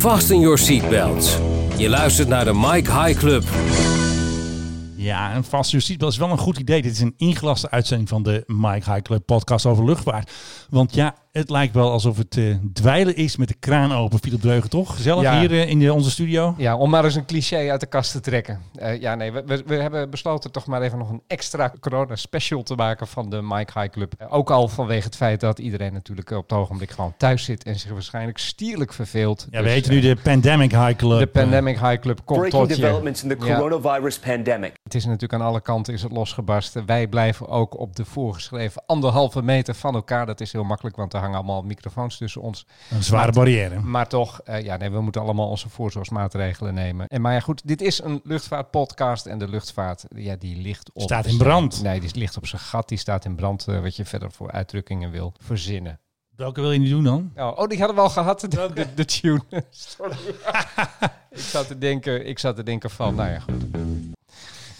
Fasten your seatbelts. Je luistert naar de Mike High Club. Ja, en vast justitie is wel een goed idee. Dit is een ingelaste uitzending van de Mike High Club podcast over luchtvaart. Want ja, het lijkt wel alsof het uh, dweilen is met de kraan open. Philip Dreugen, toch? Gezellig Ja. hier uh, in de, onze studio. Ja, om maar eens een cliché uit de kast te trekken. Eh, ja, nee, we, we, we hebben besloten toch maar even nog een extra corona special te maken van de Mike High Club. Eh, ook al vanwege het feit dat iedereen natuurlijk op het ogenblik gewoon thuis zit en zich waarschijnlijk stierlijk verveelt. Ja, we Dus, heten eh, nu de Pandemic High Club. de Pandemic High Club komt Breaking tot je. developments in the Ja. coronavirus pandemic. Het is natuurlijk aan alle kanten is het losgebarsten. Wij blijven ook op de voorgeschreven anderhalve meter van elkaar. Dat is heel makkelijk, want er hangen allemaal microfoons tussen ons. Een zware barrière. Maar toch, eh, ja, nee, we moeten allemaal onze voorzorgsmaatregelen nemen. En maar ja, goed, dit is een luchtvaartpodcast en de luchtvaart, ja, die ligt op... Staat in brand. Nee, die ligt op zijn gat, die staat in brand, eh, wat je verder voor uitdrukkingen wil verzinnen. Welke wil je nu doen dan? Oh, oh die hadden we al gehad, de, de, de tune. Sorry. ik, zat te denken, ik zat te denken van, nou ja, goed.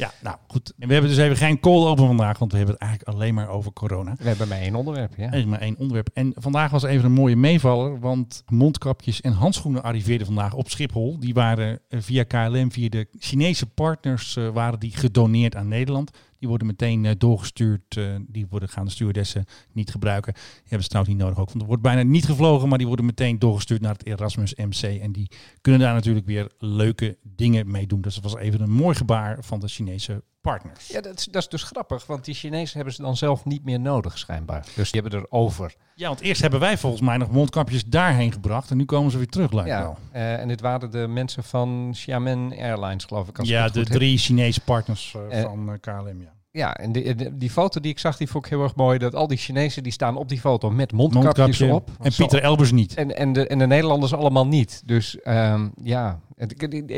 Ja, nou goed. En we hebben dus even geen call open vandaag, want we hebben het eigenlijk alleen maar over corona. We hebben maar één onderwerp, ja. Is maar één onderwerp. En vandaag was even een mooie meevaller, want mondkapjes en handschoenen arriveerden vandaag op Schiphol. Die waren eh, via KLM, via de Chinese partners, eh, waren die gedoneerd aan Nederland. Die worden meteen eh, doorgestuurd. eh, die worden, gaan de stewardessen niet gebruiken. Die hebben ze trouwens niet nodig ook, want er wordt bijna niet gevlogen. Maar die worden meteen doorgestuurd naar het Erasmus MC. En die kunnen daar natuurlijk weer leuke dingen mee doen. Dus dat was even een mooi gebaar van de Chinese partners. Ja, dat is, dat is dus grappig, want die Chinezen hebben ze dan zelf niet meer nodig, schijnbaar. Dus die hebben er over. Ja, want eerst hebben wij volgens mij nog mondkapjes daarheen gebracht. En nu komen ze weer terug, lijkt Ja, wel. eh, en dit waren de mensen van Xiamen Airlines, geloof ik. Als Ja, de heb. drie Chinese partners eh, Eh, van KLM, ja. Ja, en die, foto die ik zag, die vond ik heel erg mooi. Dat al die Chinezen die staan op die foto met mondkapjes Mondkapje. op. En Pieter Elbers niet. en, en, de, en de Nederlanders allemaal niet. Dus ehm, ja,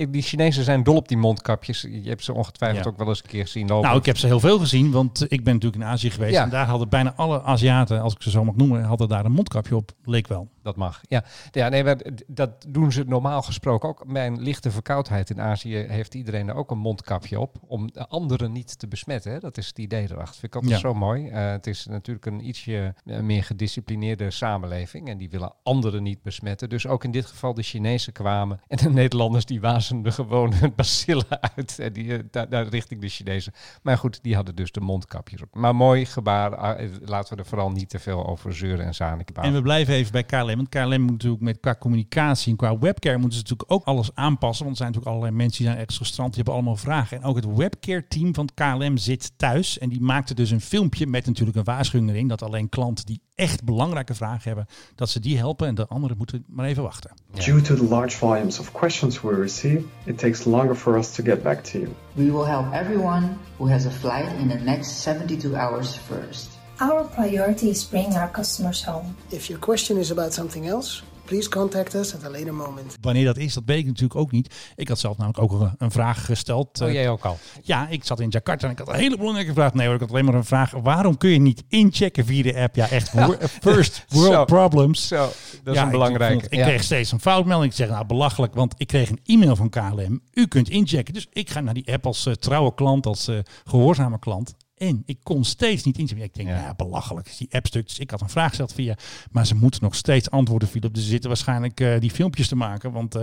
die, Chinezen zijn dol op die mondkapjes. Je hebt ze ongetwijfeld Ja. ook wel eens een keer zien lopen. Nou, ik heb ze heel veel gezien, want ik ben natuurlijk in Azië geweest. Ja. En daar hadden bijna alle Aziaten, als ik ze zo mag noemen, hadden daar een mondkapje op. Leek wel. Dat mag. Ja, ja nee, maar dat doen ze normaal gesproken ook. Bij een lichte verkoudheid in Azië heeft iedereen er ook een mondkapje op. Om de anderen niet te besmetten. Hè? Dat is het idee erachter. Vind ik altijd Ja. zo mooi. Eh, het is natuurlijk een ietsje eh, meer gedisciplineerde samenleving. En die willen anderen niet besmetten. Dus ook in dit geval de Chinezen kwamen. En de Nederlanders die wazen er gewoon hun bacillen uit. En die, eh, daar, daar richting de Chinezen. Maar goed, die hadden dus de mondkapjes op. Maar mooi gebaar. Ah, Laten we er vooral niet te veel over zeuren en zaniken. En we blijven even bij KLM. Want KLM moet natuurlijk met qua communicatie en qua webcare moeten ze natuurlijk ook alles aanpassen. Want er zijn natuurlijk allerlei mensen die zijn ergens gestrand. Die hebben allemaal vragen. En ook het webcare team van KLM zit thuis. En die maakte dus een filmpje met natuurlijk een waarschuwing erin. Dat alleen klanten die echt belangrijke vragen hebben, dat ze die helpen. En de anderen moeten maar even wachten. Due to the large volumes of questions we receive, it takes longer for us to get back to you. We will help everyone who has a flight in the next 72 hours first. Our priority is bringing our customers home. If your question is about something else, please contact us at a later moment. Wanneer dat is, dat weet ik natuurlijk ook niet. Ik had zelf namelijk ook een, vraag gesteld. Oh, eh, jij ook al? Ja, ik zat in Jakarta en ik had een hele belangrijke vraag. Nee hoor, ik had alleen maar een vraag. Waarom kun je niet inchecken via de app? Ja, echt. First world problems. Zo, dat is Ja, een ik belangrijke. vond- Ik, Ja. kreeg steeds een foutmelding. Ik zeg, nou belachelijk, want ik kreeg een e-mail van KLM. U kunt inchecken. Dus ik ga naar die app als eh, trouwe klant, als eh, gehoorzame klant. En ik kon steeds niet inchecken. Ik denk, Ja. ja, belachelijk is die app stuk. Dus ik had een vraag gesteld via. Maar ze moeten nog steeds antwoorden, Philip. Dus ze zitten waarschijnlijk eh, die filmpjes te maken. Want eh,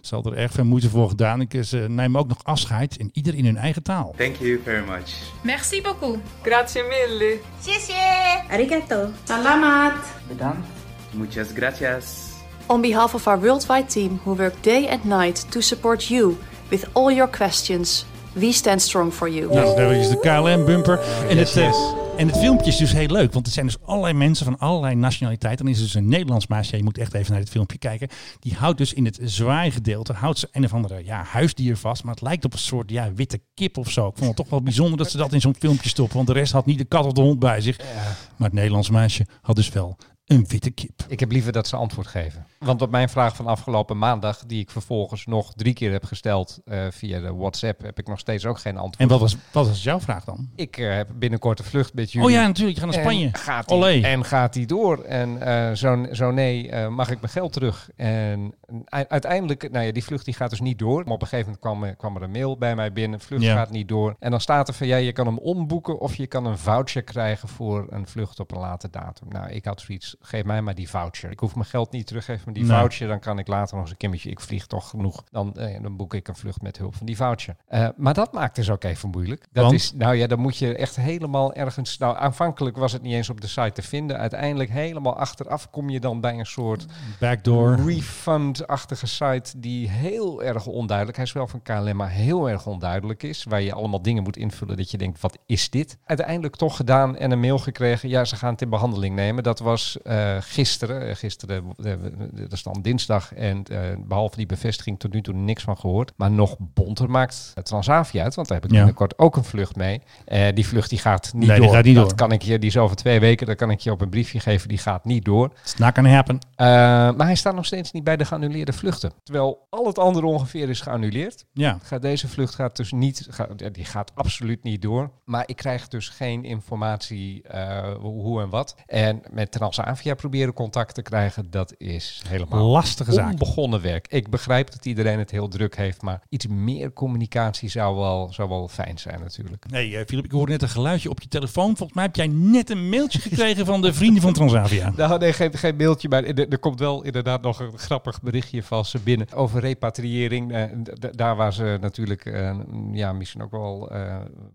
ze hadden er erg veel moeite voor gedaan. Ik, eh, ze nemen ook nog afscheid. En ieder in hun eigen taal. Thank you very much. Merci beaucoup. Grazie mille. Arigato. Salamat. Bedankt. Muchas gracias. On behalf of our worldwide team who work day and night to support you with all your questions, we stand strong for you. Nou, daar is de KLM-bumper. En, Yes, het, eh, yes. en het filmpje is dus heel leuk. Want er zijn dus allerlei mensen van allerlei nationaliteiten. Dan is er dus een Nederlands meisje. Je moet echt even naar dit filmpje kijken. Die houdt dus in het zwaaigedeelte houdt ze een of andere ja, huisdier vast. Maar het lijkt op een soort ja, witte kip of zo. Ik vond het toch wel bijzonder dat ze dat in zo'n filmpje stoppen. Want de rest had niet de kat of de hond bij zich. Maar het Nederlands meisje had dus wel een witte kip. Ik heb liever dat ze antwoord geven. Want op mijn vraag van afgelopen maandag, die ik vervolgens nog drie keer heb gesteld eh, via de WhatsApp, heb ik nog steeds ook geen antwoord. En wat was, wat was jouw vraag dan? Ik eh, heb binnenkort een vlucht met jullie. Oh ja, natuurlijk. Je gaat naar Spanje. En gaat Olé. die, en gaat die door? En eh, zo, zo nee, mag ik mijn geld terug? En uiteindelijk, nou ja, die vlucht die gaat dus niet door. Maar op een gegeven moment kwam, er- kwam er een mail bij mij binnen. Vlucht Ja. gaat niet door. En dan staat er van, ja, je kan hem omboeken of je kan een voucher krijgen voor een vlucht op een later datum. Nou, ik had zoiets, geef mij maar die voucher. Ik hoef mijn geld niet terug, geef me die Nee. voucher. Dan kan ik later nog eens een kimmertje, ik vlieg toch genoeg. Dan, eh, dan boek ik een vlucht met hulp van die voucher. Eh, maar dat maakt dus ook even moeilijk. Dat Want? is, nou ja, dan moet je echt helemaal ergens... Nou, aanvankelijk was het niet eens op de site te vinden. Uiteindelijk helemaal achteraf kom je dan bij een soort Backdoor. refund-achtige site die heel erg onduidelijk, hij is wel van KLM, maar heel erg onduidelijk is, waar je allemaal dingen moet invullen dat je denkt, wat is dit? Uiteindelijk toch gedaan en een mail gekregen, ja, ze gaan het in behandeling nemen. Dat was eh, gisteren, Eh, gisteren, eh, dat is dan dinsdag en eh, behalve die bevestiging tot nu toe niks van gehoord. Maar nog bonter maakt Transavia uit, want daar heb ik Ja. binnenkort ook een vlucht mee. Die vlucht die gaat niet Nee, die door. gaat niet dat door. kan ik je, die is over twee weken, dat kan ik je op een briefje geven, die gaat niet door. It's not gonna happen. Maar hij staat nog steeds niet bij de geannuleerde vluchten. Terwijl al het andere ongeveer is geannuleerd. Ja. Gaat deze vlucht gaat dus niet, gaat, die gaat absoluut niet door. Maar ik krijg dus geen informatie hoe en wat. En met Transavia proberen contact te krijgen, dat is helemaal Lastige zaak. onbegonnen werk. Ik begrijp dat iedereen het heel druk heeft, maar iets meer communicatie zou wel, zou wel fijn zijn natuurlijk. Nee, eh, Filip, ik hoorde net een geluidje op je telefoon. Volgens mij heb jij net een mailtje gekregen van de vrienden van Transavia. Nou, nee, geen, geen mailtje, maar er, er komt wel inderdaad nog een grappig berichtje van ze binnen over repatriëring. D- daar waar ze natuurlijk eh, ja, misschien ook wel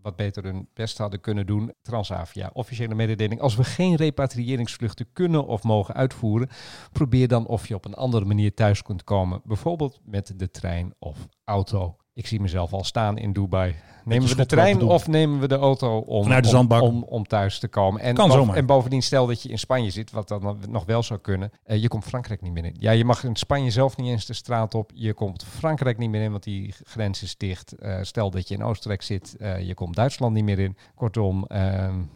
wat beter hun best hadden kunnen doen. Transavia, officiële mededeling. Als we geen repatriëringsvluchten kunnen of mogen uitvoeren, probeer dan of je op een andere manier thuis kunt komen. Bijvoorbeeld met de trein of auto. Ik zie mezelf al staan in Dubai. Nemen we de trein of nemen we de auto om, Vanuit de om- zandbak. om, om thuis te komen? En, Kan boven- zomaar. en bovendien, stel dat je in Spanje zit, wat dan nog wel zou kunnen. eh, je komt Frankrijk niet meer in. Ja, je mag in Spanje zelf niet eens de straat op. Je komt Frankrijk niet meer in, want die grens is dicht. Eh, stel dat je in Oostenrijk zit, eh, je komt Duitsland niet meer in. Kortom,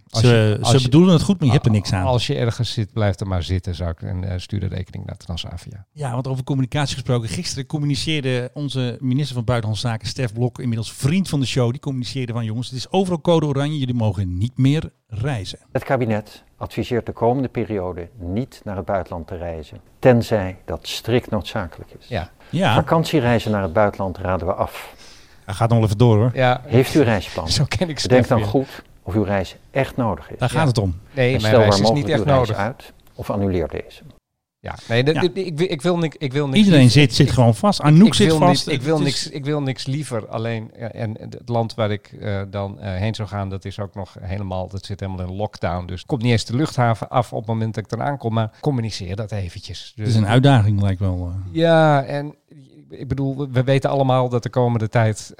als Ze, je- als ze je- bedoelen het goed, maar je hebt er niks aan. Als je ergens zit, blijf er maar zitten, zou ik. En stuur de rekening naar Transavia. Ja, want over communicatie gesproken. Gisteren communiceerde onze minister van Buitenlandse Zaken, Stef Blok, inmiddels vriend van de show, die communiceerde van jongens, het is overal code oranje, jullie mogen niet meer reizen. Het kabinet adviseert de komende periode niet naar het buitenland te reizen, tenzij dat strikt noodzakelijk is. Ja. Ja, Vakantiereizen naar het buitenland raden we af. hij gaat nog wel even door hoor. Ja, Heeft u reisplan? zo ken ik Bedenk Stef dan goed of uw reis echt nodig is. Daar gaat het om. Nee, En mijn stel reis is niet mogelijk echt uw reis nodig. uit of annuleer deze. Ja, nee, Ja. ik, wil- ik wil niks. Ik wil niks Iedereen zit, zit gewoon vast. Anouk zit vast. Niet, ik, wil Het is- niks, ik wil niks liever. Alleen, en het land waar ik eh, dan eh, heen zou gaan, dat is ook nog helemaal, dat zit helemaal in lockdown. Dus komt niet eens de luchthaven af op het moment dat ik eraan kom, maar communiceer dat eventjes. Het Dus, is een uitdaging lijkt wel. eh. ja, en ik bedoel, we- we weten allemaal dat de komende tijd,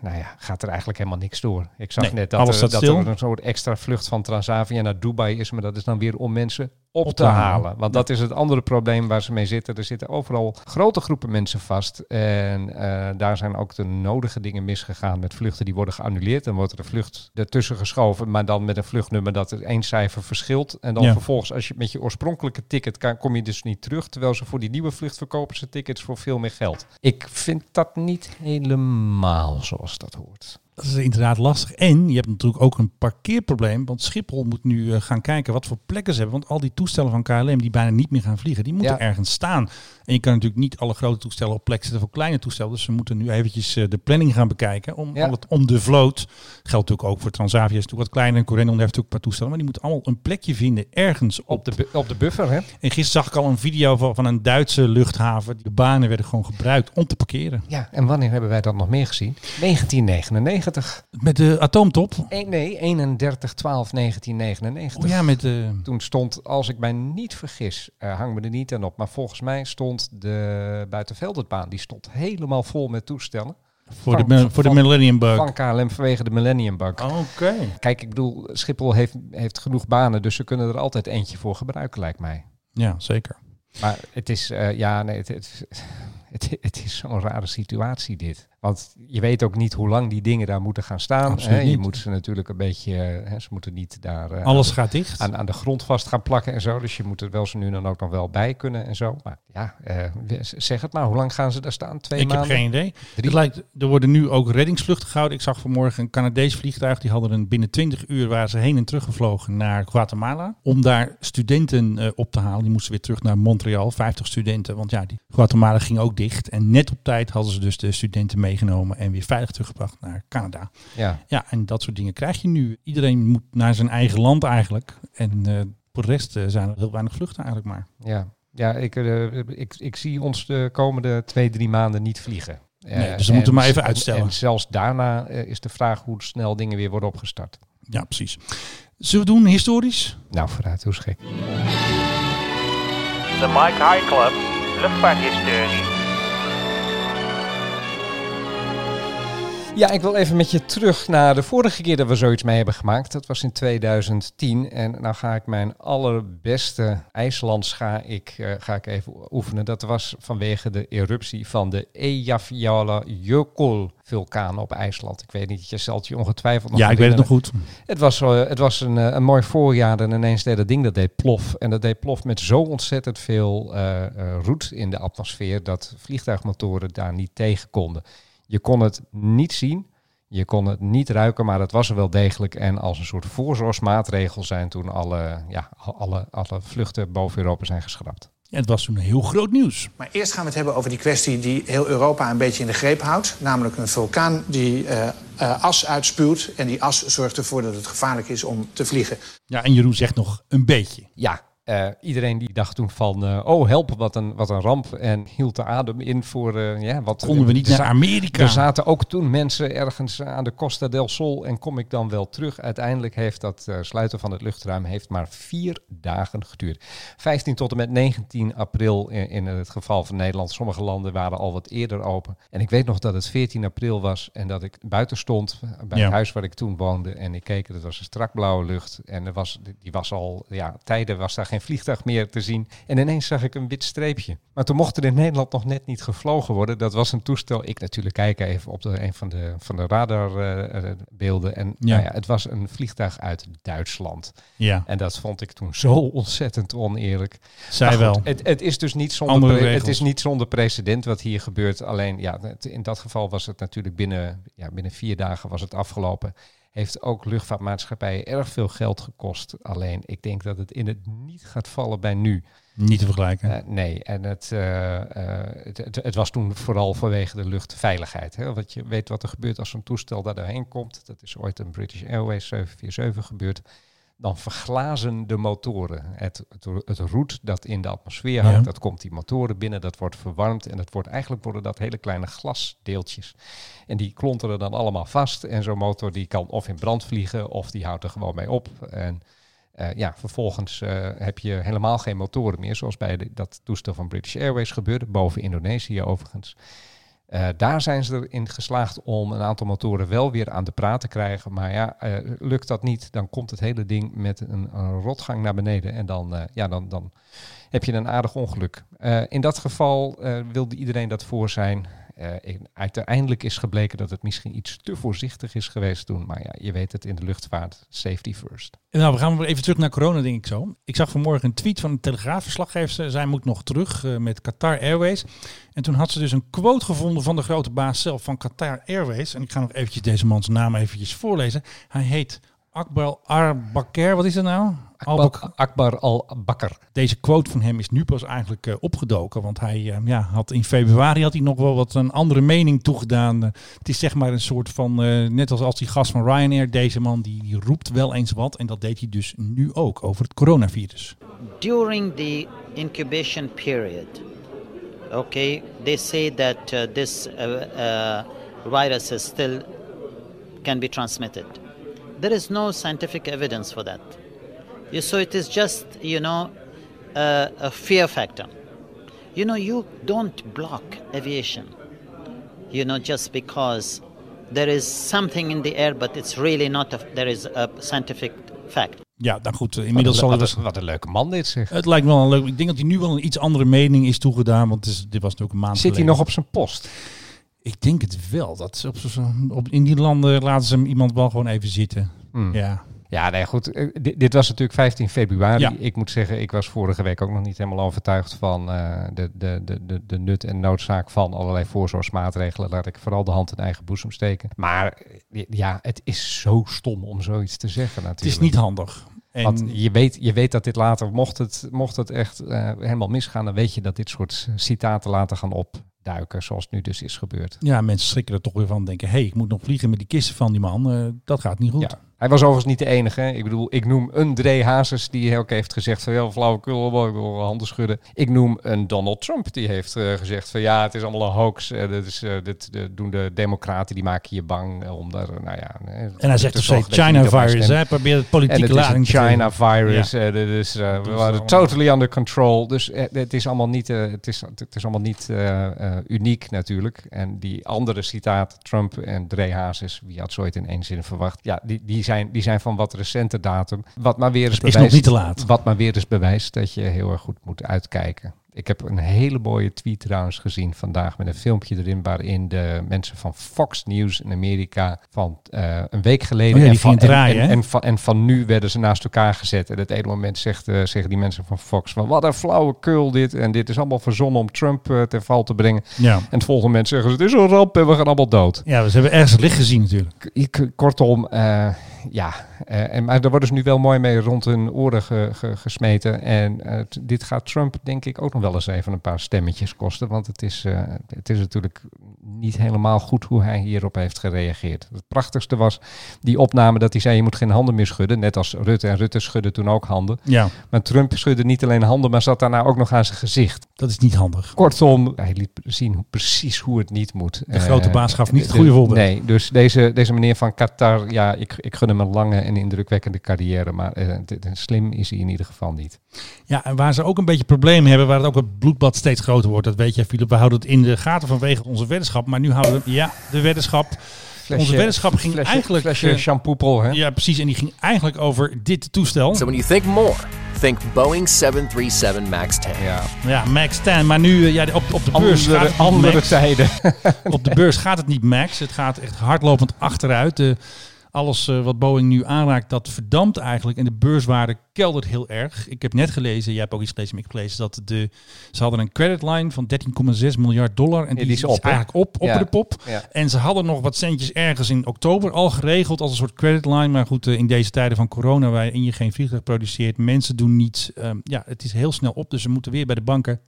nou ja, gaat er eigenlijk helemaal niks door. Ik zag Nee, net dat, er, dat er een soort extra vlucht van Transavia naar Dubai is, maar dat is dan weer om mensen op, Op te te halen. halen. Want dat is het andere probleem waar ze mee zitten. Er zitten overal grote groepen mensen vast. En eh, daar zijn ook de nodige dingen misgegaan met vluchten die worden geannuleerd. Dan wordt er een vlucht ertussen geschoven, maar dan met een vluchtnummer dat er één cijfer verschilt. En dan Ja. vervolgens, als je met je oorspronkelijke ticket kan, kom je dus niet terug. Terwijl ze voor die nieuwe vlucht verkopen ze tickets voor veel meer geld. Ik vind dat niet helemaal zoals dat hoort. Dat is inderdaad lastig. En je hebt natuurlijk ook een parkeerprobleem. Want Schiphol moet nu eh, gaan kijken wat voor plekken ze hebben. Want al die toestellen van KLM die bijna niet meer gaan vliegen, die moeten Ja. ergens staan. En je kan natuurlijk niet alle grote toestellen op plek zetten voor kleine toestellen. Dus ze moeten nu eventjes eh, de planning gaan bekijken. Om, Ja. al het, om de vloot. Geldt natuurlijk ook voor Transavia. Is natuurlijk wat kleiner. En Corendon heeft natuurlijk een paar toestellen. Maar die moeten allemaal een plekje vinden ergens op. Op de, op de buffer, hè? En gisteren zag ik al een video van, van een Duitse luchthaven. De banen werden gewoon gebruikt om te parkeren. Ja, en wanneer hebben wij dat nog meer gezien? 1999. Met de atoomtop. Eh, nee, 31 12 1999. Oh ja, met de... Toen stond, als ik mij niet vergis, eh, hang me er niet aan op, maar volgens mij stond de Buitenveldertbaan, die stond helemaal vol met toestellen. Voor de, Van- voor de Millennium Bug. Van KLM vanwege de Millennium Bug. Oké. Kijk, ik bedoel, Schiphol heeft, heeft genoeg banen, dus ze kunnen er altijd eentje voor gebruiken, lijkt mij. Ja, zeker. Maar het is, eh, ja, nee, het, het, het, het is zo'n rare situatie dit. Want je weet ook niet hoe lang die dingen daar moeten gaan staan. Hè? Je moet ze natuurlijk een beetje, hè, ze moeten niet daar eh, Alles aan, gaat dicht. aan, aan de grond vast gaan plakken en zo. Dus je moet er wel zo nu dan ook nog wel bij kunnen en zo. Maar ja, eh, zeg het maar, hoe lang gaan ze daar staan? Twee ik maanden? heb geen idee. Drie? Het lijkt, er worden nu ook reddingsvluchten gehouden. Ik zag vanmorgen een Canadees vliegtuig. Die hadden een binnen 20 uur waar ze heen en terug gevlogen naar Guatemala. Om daar studenten eh, op te halen. Die moesten weer terug naar Montreal. 50 studenten. Want ja, die Guatemala ging ook dicht. En net op tijd hadden ze dus de studenten meegenomen. En weer veilig teruggebracht naar Canada. Ja. Ja, en dat soort dingen krijg je nu. Iedereen moet naar zijn eigen land eigenlijk. En eh, Voor de rest eh, zijn er heel weinig vluchten eigenlijk maar. Ja, ja ik, eh, ik, ik zie ons de komende twee, drie maanden niet vliegen. Nee, dus we moeten maar even uitstellen. En zelfs daarna is de vraag hoe snel dingen weer worden opgestart. Ja, precies. Zullen we doen historisch? Nou, vooruit, hoe is gek. De Mike High Club, luchtvaarthistorie. Ja, ik wil even met je terug naar de vorige keer dat we zoiets mee hebben gemaakt. Dat was in 2010. En nou ga ik mijn allerbeste IJslands ga ik, uh, ga ik even oefenen. Dat was vanwege de eruptie van de Eyjafjallajökull vulkaan op IJsland. Ik weet niet, je zult je ongetwijfeld nog Ja, ik weet het nog goed. Het was, uh, het was een, een mooi voorjaar en ineens deed dat ding, dat deed plof. En dat deed plof met zo ontzettend veel uh, roet in de atmosfeer dat vliegtuigmotoren daar niet tegen konden. Je kon het niet zien, je kon het niet ruiken, maar het was er wel degelijk. En als een soort voorzorgsmaatregel zijn toen alle, ja, alle, alle vluchten boven Europa zijn geschrapt. Ja, het was toen heel groot nieuws. Maar eerst gaan we het hebben over die kwestie die heel Europa een beetje in de greep houdt. Namelijk een vulkaan die uh, uh, as uitspuwt. En die as zorgt ervoor dat het gevaarlijk is om te vliegen. Ja, en Jeroen zegt nog een beetje. Ja, uh, iedereen die dacht toen van, uh, oh help, wat een, wat een ramp. En hield de adem in voor, uh, ja, wat... Konden we niet naar Amerika? Er zaten ook toen mensen ergens aan de Costa del Sol. En kom ik dan wel terug. Uiteindelijk heeft dat sluiten van het luchtruim heeft maar vier dagen geduurd. 15 tot en met 19 april in, in het geval van Nederland. Sommige landen waren al wat eerder open. En ik weet nog dat het 14 april was en dat ik buiten stond bij ja. het huis waar ik toen woonde. En ik keek, het was een strak blauwe lucht. En er was, die was al, ja, tijden was daar geen vliegtuig meer te zien. En ineens zag ik een wit streepje. Maar toen mocht er in Nederland nog net niet gevlogen worden. Dat was een toestel. Ik natuurlijk kijken even op de, een van de, van de radarbeelden. Uh, en ja. Nou ja, het was een vliegtuig uit Duitsland. Ja. En dat vond ik toen zo ontzettend oneerlijk. Zij goed, wel. Het, het, is dus niet zonder, het is niet zonder precedent wat hier gebeurt. Alleen ja, in dat geval was het natuurlijk binnen, ja, binnen vier dagen was het afgelopen heeft ook luchtvaartmaatschappijen erg veel geld gekost. Alleen ik denk dat het in het niet gaat vallen bij nu. Niet te vergelijken. Uh, nee, en het, uh, uh, het, het, het, was toen vooral vanwege de luchtveiligheid. Hè? Want je weet wat er gebeurt als zo'n toestel daar doorheen komt. Dat is ooit een British Airways 747 gebeurd. Dan verglazen de motoren. Het, het, het roet dat in de atmosfeer hangt, ja. dat komt die motoren binnen, dat wordt verwarmd. En dat wordt, eigenlijk worden dat hele kleine glasdeeltjes. En die klonteren dan allemaal vast. En zo'n motor die kan of in brand vliegen, of die houdt er gewoon mee op. En uh, ja, vervolgens uh, heb je helemaal geen motoren meer, zoals bij de, dat toestel van British Airways gebeurde, boven Indonesië overigens. Uh, daar zijn ze erin geslaagd om een aantal motoren wel weer aan de praat te krijgen. Maar ja, uh, lukt dat niet, dan komt het hele ding met een, rotgang naar beneden. En dan, uh, ja, dan, dan heb je een aardig ongeluk. in dat geval wilde iedereen dat voor zijn. Uiteindelijk is gebleken dat het misschien iets te voorzichtig is geweest toen. Maar ja, je weet het in de luchtvaart, safety first. Nou, we gaan weer even terug naar corona, denk ik zo. Ik zag vanmorgen een tweet van een telegraafverslaggever. Zij moet nog terug uh, met Qatar Airways. En toen had ze dus een quote gevonden van de grote baas zelf van Qatar Airways. En ik ga nog eventjes deze mans naam eventjes voorlezen. Hij heet Akbar Al-Bakr. Wat is dat nou? Akbar, Akbar al-Bakr. Deze quote van hem is nu pas eigenlijk uh, opgedoken. Want hij uh, ja, had in februari had hij nog wel wat een andere mening toegedaan. Uh, het is zeg maar een soort van, net als als die gast van Ryanair, deze man die, die roept wel eens wat. En dat deed hij dus nu ook over het coronavirus. During the incubation period, okay, they say that uh, this uh, uh, virus is still can be transmitted. There is no scientific evidence for that. You, so it is just, you know, a fear factor. You know, you don't block aviation, you know, just because there is something in the air, but it's really not, a, there is a scientific fact. Ja, nou goed, inmiddels wat, zal wat, wat een leuke man dit zeg. Het lijkt me wel een leuk. Ik denk dat hij nu wel een iets andere mening is toegedaan, want het is, dit was natuurlijk een maand Zit geleden. hij nog op zijn post? Ik denk het wel. Dat op, op, in die landen laten ze hem iemand wel gewoon even zitten. Hmm. Ja. Ja, nee, goed. Dit, dit, was natuurlijk 15 februari. Ja. Ik moet zeggen, ik was vorige week ook nog niet helemaal overtuigd van uh, de, de, de, de, de nut en noodzaak van allerlei voorzorgsmaatregelen. Laat ik vooral de hand in eigen boezem steken. Maar ja, het is zo stom om zoiets te zeggen natuurlijk. Het is niet handig. En Want je weet, je weet dat dit later, mocht het, mocht het echt uh, helemaal misgaan, dan weet je dat dit soort citaten later gaan opduiken, zoals nu dus is gebeurd. Ja, mensen schrikken er toch weer van, denken, hé, hey, ik moet nog vliegen met die kisten van die man. Uh, dat gaat niet goed. Ja. Hij was overigens niet de enige. Ik bedoel, ik noem een Dre Hazes die ook heeft gezegd van ja, flauwekul, handen schudden. Ik noem een Donald Trump die heeft eh, gezegd van ja, het is allemaal een hoax. Eh, dit, is, eh, dit eh, doen de democraten, die maken je bang eh, om daar, nou ja... eh, En hij zegt steeds dat je niet op mij China-virus, stemt. hè? Probeer het En politieke het is een lading. Ja. eh, dus eh, we waren totally under control. Dus eh, het is allemaal niet, eh, het is, het is allemaal niet eh, uniek natuurlijk. En die andere citaat, Trump en Dre Hazes, wie had zoiets in één zin verwacht. Ja, die, die, zijn, die zijn van wat recente datum. Wat maar weer eens is nog niet te laat. Wat maar weer eens bewijst dat je heel erg goed moet uitkijken. Ik heb een hele mooie tweet trouwens gezien vandaag met een filmpje erin waarin de mensen van Fox News in Amerika van eh, een week geleden Oh ja, en, van, draaien, en, en, van, en van nu werden ze naast elkaar gezet. En het ene moment zegt, eh, zeggen die mensen van Fox van wat een flauwekul dit en dit is allemaal verzonnen om Trump ten val te brengen. Ja. En het volgende moment zeggen ze het is een ramp en we gaan allemaal dood. Ja, ze hebben ergens het licht gezien natuurlijk. Kortom, ja. eh, en, maar daar worden ze nu wel mooi mee rond hun oren ge- ge- gesmeten. En eh, dit gaat Trump denk ik ook nog wel eens even een paar stemmetjes kosten. Want het is, eh, het is natuurlijk niet helemaal goed hoe hij hierop heeft gereageerd. Het prachtigste was die opname dat hij zei je moet geen handen meer schudden. Net als Rutte. En Rutte schudde toen ook handen. Ja. Maar Trump schudde niet alleen handen, maar zat daarna ook nog aan zijn gezicht. Dat is niet handig. Kortom, hij liet zien hoe, precies hoe het niet moet. De grote baas gaf niet het de- goede voorbeeld. Nee, dus deze, deze meneer van Qatar, ja, ik, ik gun hem een lange en indrukwekkende carrière. Maar eh, dit- slim is hij in ieder geval niet. Ja, en waar ze ook een beetje problemen hebben, waar het ook het bloedbad steeds groter wordt, dat weet jij, Philip. We houden het in de gaten vanwege onze weddenschap. Maar nu houden we, ja, de weddenschap. onze weddenschap ging flesje- eigenlijk. flesje eh, shampoo, hè? Ja, precies. En die ging eigenlijk over dit toestel. So when you think more, think Boeing 737 MAX 10. Ja. Ja, Max 10. Maar nu, eh, ja, op, op de beurs Andere- gaat het niet andere Max. tijden. op de beurs gaat het niet Max. Het gaat echt hardlopend achteruit. De, alles eh, wat Boeing nu aanraakt, dat verdampt eigenlijk. En de beurswaarde keldert heel erg. Ik heb net gelezen, jij hebt ook iets gelezen, ik heb gelezen dat de, ze hadden een creditline van 13,6 miljard dollar. En die, die is op, eigenlijk op, op Ja. de pop. Ja. En ze hadden nog wat centjes ergens in oktober al geregeld als een soort creditline. Maar goed, eh, in deze tijden van corona, waarin je geen vliegtuig produceert, mensen doen niets. ehm, ja, het is heel snel op. Dus ze moeten weer bij de banken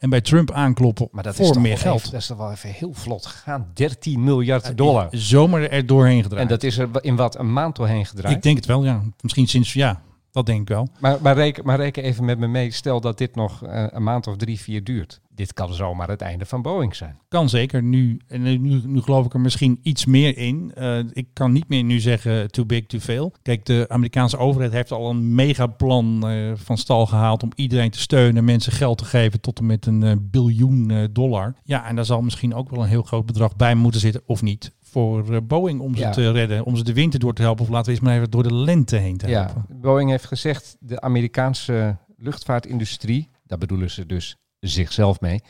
en bij Trump aankloppen Maar dat voor is toch meer geld. Even, dat is toch wel even heel vlot gegaan. 13 miljard dollar. Zomaar er doorheen gedraaid. En dat is er in wat een maand doorheen gedraaid. Ik denk het wel, ja. Misschien sinds, ja, dat denk ik wel. Maar, maar, reken, maar reken even met me mee. Stel dat dit nog eh, een maand of drie, vier duurt. Dit kan zomaar het einde van Boeing zijn. Kan zeker. Nu, en nu, nu geloof ik er misschien iets meer in. Eh, ik kan niet meer nu zeggen too big, too fail. Kijk, de Amerikaanse overheid heeft al een megaplan eh van stal gehaald om iedereen te steunen, mensen geld te geven tot en met een biljoen dollar. Ja, en daar zal misschien ook wel een heel groot bedrag bij moeten zitten, of niet. Voor eh, Boeing om ze Ja. te redden, om ze de winter door te helpen. Of laten we eens maar even door de lente heen te Ja, helpen. Boeing heeft gezegd, de Amerikaanse luchtvaartindustrie, daar bedoelen ze dus zichzelf mee,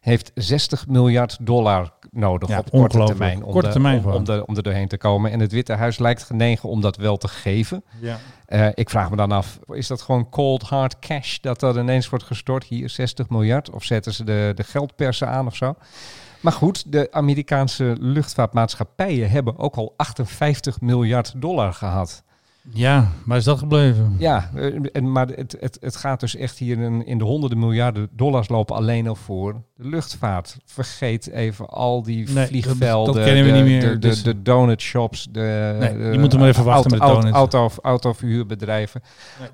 heeft 60 miljard dollar nodig Ja, op korte termijn, om, Korte de- termijn om, de- om er doorheen te komen. En het Witte Huis lijkt genegen om dat wel te geven. Ja. Eh, ik vraag me dan af, is dat gewoon cold hard cash dat er ineens wordt gestort? Hier 60 miljard? Of zetten ze de, de geldpersen aan of zo? Maar goed, de Amerikaanse luchtvaartmaatschappijen hebben ook al 58 miljard dollar gehad. Ja, maar is dat gebleven? Ja, eh, en, maar het, het, het gaat dus echt hier in, in de honderden miljarden dollars lopen alleen al voor de luchtvaart. Vergeet even al die Nee, vliegvelden, dat kennen we de, niet meer, de, de, dus- de donut shops, de, Nee, de je moet even wachten auto, met donuts. auto, autoverhuurbedrijven.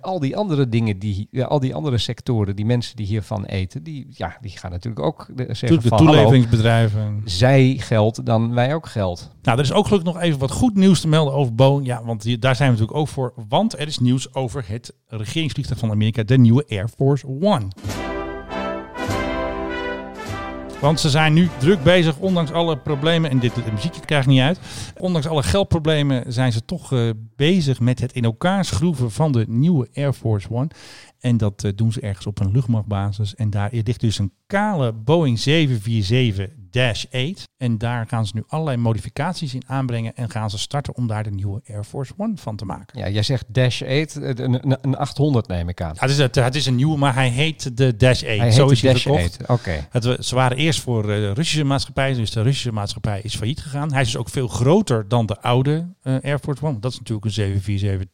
Al die andere dingen, die, ja, al die andere sectoren, die mensen die hiervan eten, die, ja, die gaan natuurlijk ook de, zeggen de van, hallo, toeleveringsbedrijven. zij geld, dan wij ook geld. Nou, er is ook gelukkig nog even wat goed nieuws te melden over Boeing. Ja, want hier- daar zijn we natuurlijk ook voor. Want er is nieuws over het regeringsvliegtuig van Amerika, de nieuwe Air Force One. Want ze zijn nu druk bezig, ondanks alle problemen. En dit de muziekje krijgt niet uit. Ondanks alle geldproblemen zijn ze toch eh, bezig met het in elkaar schroeven van de nieuwe Air Force One. En dat eh, doen ze ergens op een luchtmachtbasis. En daar ligt dus een kale Boeing 747-8. En daar gaan ze nu allerlei modificaties in aanbrengen. En gaan ze starten om daar de nieuwe Air Force One van te maken. Ja, jij zegt Dash 8, eh, een, een, een 800 neem ik aan. Ja, het, is, het, het is een nieuwe, maar hij heet de Dash 8. Hij Zo is hij Dash verkocht. 8, oké. Het, ze waren eerst voor eh, de Russische maatschappij, dus de Russische maatschappij is failliet gegaan. Hij is dus ook veel groter dan de oude Air Force One. Dat is natuurlijk een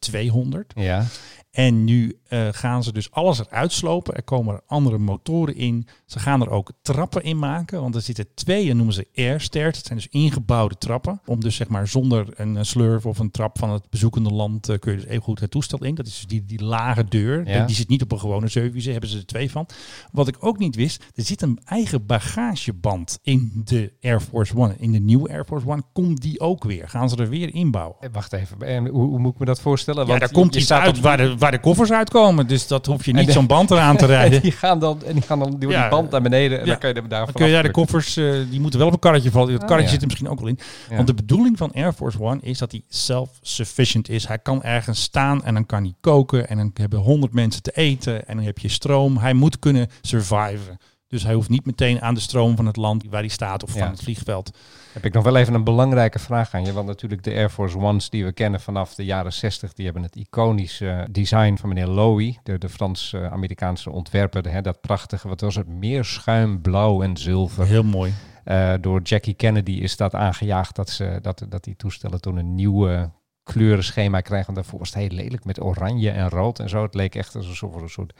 747-200. Ja. En nu eh, gaan ze dus alles eruit slopen. Er komen er andere motoren in. Ze gaan er ook trappen in maken. Want er zitten twee, dat noemen ze air stairs. Dat zijn dus ingebouwde trappen. Om dus zeg maar zonder een slurf of een trap van het bezoekende land eh, kun je dus even goed het toestel in. Dat is dus die, die lage deur. Ja. Die zit niet op een gewone 7 hebben ze er twee van. Wat ik ook niet wist, er zit een eigen bagageband in de Air Force One. In de nieuwe Air Force One komt die ook weer. Gaan ze er weer inbouwen. Eh, Wacht even, en hoe, hoe moet ik me dat voorstellen? Ja, Want daar je- komt iets staat uit op- waar de, waar de koffers uitkomen. Dus dat hoef je niet de- zo'n band eraan te rijden. die gaan dan, en die gaan dan door Ja. die band naar beneden en Ja. dan kan je daar kun je daar de koffers, eh, die moeten wel op een karretje vallen. Dat karretje ja. zit er misschien ook wel in. Ja. Want de bedoeling van Air Force One is dat hij self-sufficient is. Hij kan ergens staan en dan kan hij koken. En dan hebben honderd mensen te eten. En dan heb je stroom. Hij moet kunnen surviven. Dus hij hoeft niet meteen aan de stroom van het land waar hij staat of Ja. van het vliegveld. Heb ik nog wel even een belangrijke vraag aan je. Want natuurlijk de Air Force Ones die we kennen vanaf de jaren 60, die hebben het iconische design van meneer Lowy, de, de Frans-Amerikaanse ontwerper. Hè, dat prachtige, wat was het, meer schuim, blauw en zilver. Heel mooi. Eh, door Jackie Kennedy is dat aangejaagd dat, ze, dat, dat die toestellen toen een nieuwe kleurenschema krijgen. Want daarvoor was het heel lelijk met oranje en rood en zo. Het leek echt als een soort, een soort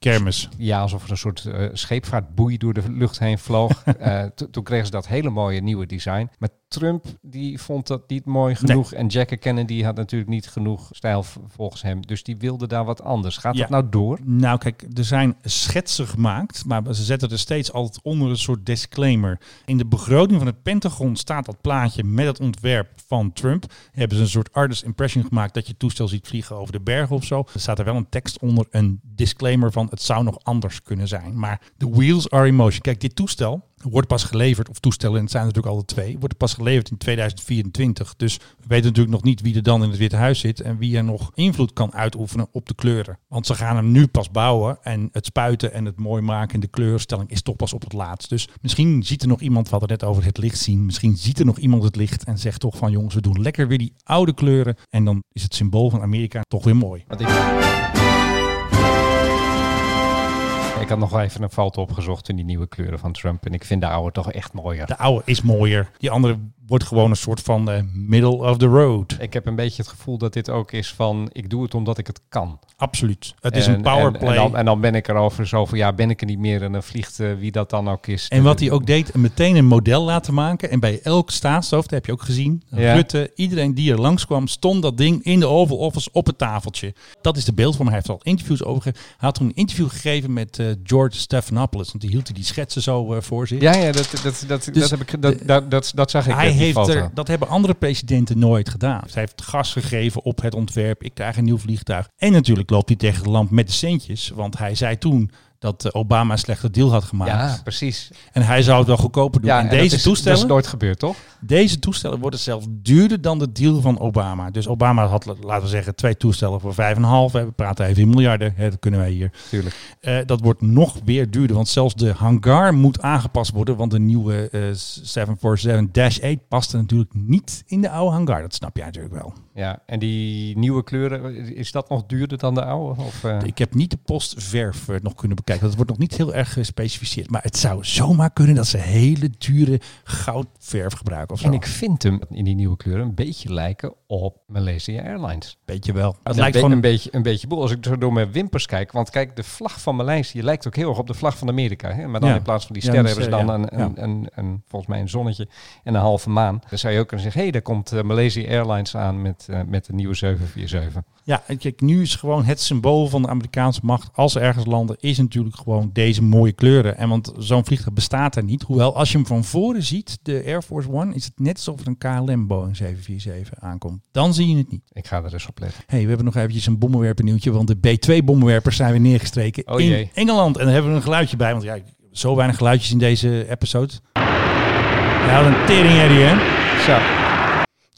Kermis. ja, alsof er een soort eh, scheepvaartboei door de lucht heen vloog. Eh, to- toen kregen ze dat hele mooie nieuwe design. Maar Trump die vond dat niet mooi genoeg. En Jackie Kennedy had natuurlijk niet genoeg stijl volgens hem. Dus die wilde daar wat anders. Gaat Ja. dat nou door? Nou, kijk, er zijn schetsen gemaakt, maar ze zetten er steeds altijd onder een soort disclaimer. In de begroting van het Pentagon staat dat plaatje met het ontwerp van Trump. Hebben ze een soort artist impression gemaakt dat je toestel ziet vliegen over de bergen of zo. Er staat er wel een tekst onder, een disclaimer van het zou nog anders kunnen zijn. Maar the wheels are in motion. Kijk, dit toestel wordt pas geleverd, of toestellen, en het zijn er natuurlijk alle twee, wordt pas geleverd in 2024. Dus we weten natuurlijk nog niet wie er dan in het Witte Huis zit en wie er nog invloed kan uitoefenen op de kleuren. Want ze gaan hem nu pas bouwen en het spuiten en het mooi maken en de kleurstelling is toch pas op het laatst. Dus misschien ziet er nog iemand, we hadden net over het licht zien, misschien ziet er nog iemand het licht en zegt toch van jongens, we doen lekker weer die oude kleuren en dan is het symbool van Amerika toch weer mooi. Want ik... Ik had nog even een foto opgezocht in die nieuwe kleuren van Trump. En ik vind de oude toch echt mooier. De oude is mooier. Die andere wordt gewoon een soort van eh, middle of the road. Ik heb een beetje het gevoel dat dit ook is van... ik doe het omdat ik het kan. Absoluut. Het is En- een powerplay. En, en, dan, en dan ben ik erover zo van... ja, ben ik er niet meer en dan vliegt eh, wie dat dan ook is. En wat hij ook deed, meteen een model laten maken. En bij elk staatshoofd, heb je ook gezien. Ja. Rutte, iedereen die er langskwam, stond dat ding in de Oval Office op het tafeltje. Dat is de beeldvorm. Hij heeft er al interviews over. Hij had toen een interview gegeven met eh, George Stephanopoulos. Want die hield hij die schetsen zo eh, voor zich. Ja, ja dat, dat, dat, Dus dat, heb ik, dat, dat, dat, dat zag ik Hij heeft foto. er, dat hebben andere presidenten nooit gedaan. Hij heeft gas gegeven op het ontwerp. Ik krijg een nieuw vliegtuig. En natuurlijk loopt hij tegen het lamp met de centjes. Want hij zei toen dat eh, Obama een slechte deal had gemaakt. Ja, precies. En hij zou het wel goedkoper doen. Ja, en deze is- toestellen... dat is nooit gebeurd, toch? Deze toestellen worden zelfs duurder dan de deal van Obama. Dus Obama had, laten we zeggen, twee toestellen voor 5,5. We praten even in miljarden, hè, dat kunnen wij hier. Tuurlijk. Eh, dat wordt nog weer duurder, want zelfs de hangar moet aangepast worden. Want de nieuwe eh 747-8 past natuurlijk niet in de oude hangar. Dat snap jij natuurlijk wel. Ja, en die nieuwe kleuren, is dat nog duurder dan de oude? Of? Ik heb niet de postverf nog kunnen bekijken. Dat wordt nog niet heel erg gespecificeerd. Maar het zou zomaar kunnen dat ze hele dure goudverf gebruiken of zo. En ik vind hem in die nieuwe kleuren een beetje lijken op Malaysia Airlines. Beetje wel. Het Het lijkt gewoon een beetje een beetje boel. Als ik zo door mijn wimpers kijk, want kijk, de vlag van Malaysië lijkt ook heel erg op de vlag van Amerika. Hè? Maar dan Ja. in plaats van die sterren hebben ze dan ja. een, een, een, een- volgens mij een zonnetje en een halve maan. Dan zou je ook kunnen zeggen, hé, hey, daar komt eh, Malaysia Airlines aan met, eh, met de nieuwe 747. Ja, en kijk, nu is gewoon het symbool van de Amerikaanse macht als ergens landen, is natuurlijk gewoon deze mooie kleuren. En want zo'n vliegtuig bestaat er niet. Hoewel, als je hem van voren ziet, de Air Force One, is het net alsof er een KLM Boeing 747 aankomt. Dan zie je het niet. Ik ga er eens op letten. hey, we hebben nog eventjes een bommenwerper nieuwtje, want de B-2-bommenwerpers zijn weer neergestreken Oh in jee. Engeland. En daar hebben we een geluidje bij, want ja, zo weinig geluidjes in deze episode. Ja, een tering hè? Zo.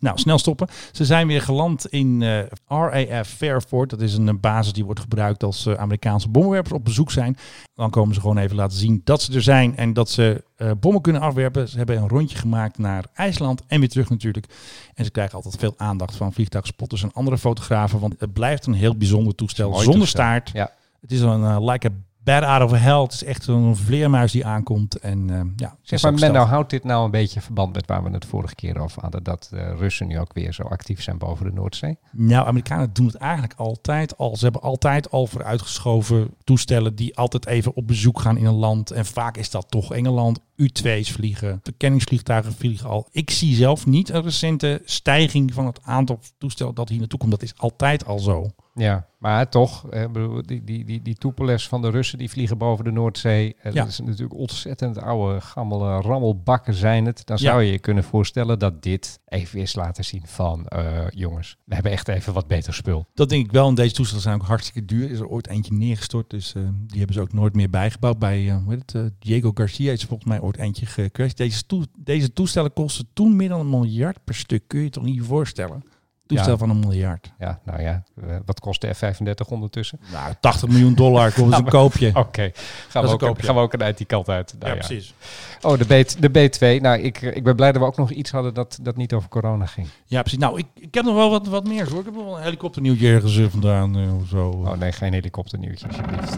Nou, snel stoppen. Ze zijn weer geland in eh, RAF Fairford. Dat is een eh, basis die wordt gebruikt als eh, Amerikaanse bommenwerpers op bezoek zijn. Dan komen ze gewoon even laten zien dat ze er zijn en dat ze bommen kunnen afwerpen. Ze hebben een rondje gemaakt naar IJsland en weer terug natuurlijk. En ze krijgen altijd veel aandacht van vliegtuigspotters en andere fotografen. Want het blijft een heel bijzonder toestel Mooi zonder toestel. staart. Ja. Het is een like a bad out of hell. Het is echt een vleermuis die aankomt. En uh, ja, zeg maar, Menno, houdt dit nou een beetje verband met waar we het vorige keer over hadden, dat de Russen nu ook weer zo actief zijn boven de Noordzee? Nou, Amerikanen doen het eigenlijk altijd al. Ze hebben altijd al vooruitgeschoven toestellen die altijd even op bezoek gaan in een land. En vaak is dat toch Engeland. U-2's vliegen, verkenningsvliegtuigen vliegen al. Ik zie zelf niet een recente stijging van het aantal toestellen dat hier naartoe komt. Dat is altijd al zo. Ja, maar toch, die, die, die, die toepelers van de Russen die vliegen boven de Noordzee. Ja. Dat is natuurlijk ontzettend oude, gammele rammelbakken zijn het. Dan zou je je kunnen voorstellen dat dit even is laten zien van... Uh, jongens, we hebben echt even wat beter spul. Dat denk ik wel. En deze toestellen zijn ook hartstikke duur. Is er ooit eentje neergestort. Dus uh, die hebben ze ook nooit meer bijgebouwd. Bij uh, hoe heet het, Diego Garcia is volgens mij ooit eentje gecrashed. Deze, deze toestellen kosten toen meer dan een miljard per stuk. Kun je je toch niet voorstellen? Toestel Ja. van een miljard. Ja, nou ja, eh, wat kost de F-35 ondertussen? Nou, 80 miljoen dollar komt een koopje. Oké, gaan, we ook- een koopje. gaan we ook uit die kant uit. Nou Ja, precies. Oh, de, B, de B2. Nou, ik, ik ben blij dat we ook nog iets hadden dat, dat niet over corona ging. Ja, precies. Nou, ik, ik heb nog wel wat, wat meer hoor. Ik heb wel een helikopternieuwtje ergens eh, vandaan eh, of zo. Oh nee, geen helikopternieuwtje alsjeblieft.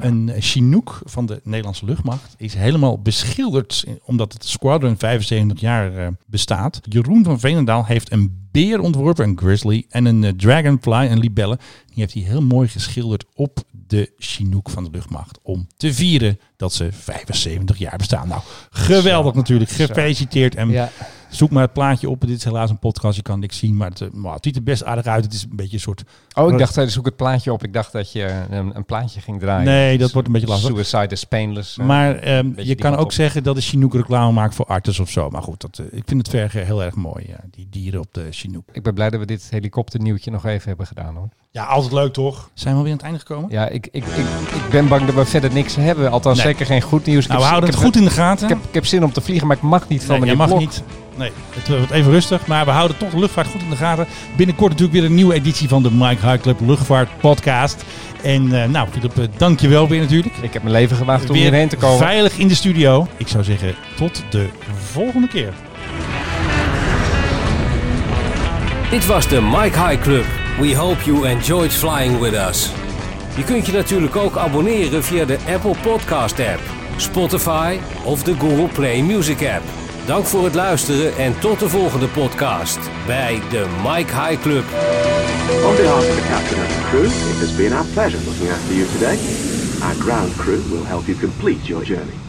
Een Chinook van de Nederlandse luchtmacht is helemaal beschilderd omdat het squadron 75 jaar eh, bestaat. Jeroen van Veenendaal heeft een beer ontworpen, een grizzly, en een eh, dragonfly, een libelle. Die heeft hij heel mooi geschilderd op de Chinook van de luchtmacht. Om te vieren dat ze 75 jaar bestaan. Nou, geweldig natuurlijk. Gefeliciteerd. En Ja. Zoek maar het plaatje op. Dit is helaas een podcast, je kan niks zien. Maar het, eh, maar het ziet er best aardig uit. Het is een beetje een soort... Oh, ik dacht, eh, zoek het plaatje op. Ik dacht dat je een, een plaatje ging draaien. Nee, dat wordt een beetje lastig. Suicide is painless. eh, Maar ehm, je kan ook op. zeggen dat de Chinook reclame maakt voor Artis of zo. Maar goed, dat, eh, ik vind het vergen heel erg mooi. Ja, die dieren op de Chinook. Ik ben blij dat we dit helikopternieuwtje nog even hebben gedaan hoor. Ja, altijd leuk toch? Zijn we alweer aan het einde gekomen? Ja, ik, ik, ik, ik ben bang dat we verder niks hebben. Althans, Nee. zeker geen goed nieuws. Nou, we houden ik het heb- goed in de gaten. Ik heb, ik heb zin om te vliegen, maar ik mag niet van Nee, meneer mag niet. Nee, het wordt even rustig. Maar we houden toch de luchtvaart goed in de gaten. Binnenkort natuurlijk weer een nieuwe editie van de Mike High Club Luchtvaart Podcast. En eh, nou, Philip, eh, dank je wel weer natuurlijk. Ik heb mijn leven gewaagd om weer hierheen te komen. veilig in de studio. Ik zou zeggen, tot de volgende keer. Dit was de Mike High Club. We hope you enjoyed flying with us. Je kunt je natuurlijk ook abonneren via de Apple Podcast app, Spotify of de Google Play Music app. Dank voor het luisteren en tot de volgende podcast bij de Mike High Club. On behalf of the captain and the crew, it has been our pleasure looking after you today. Our ground crew will help you complete your journey.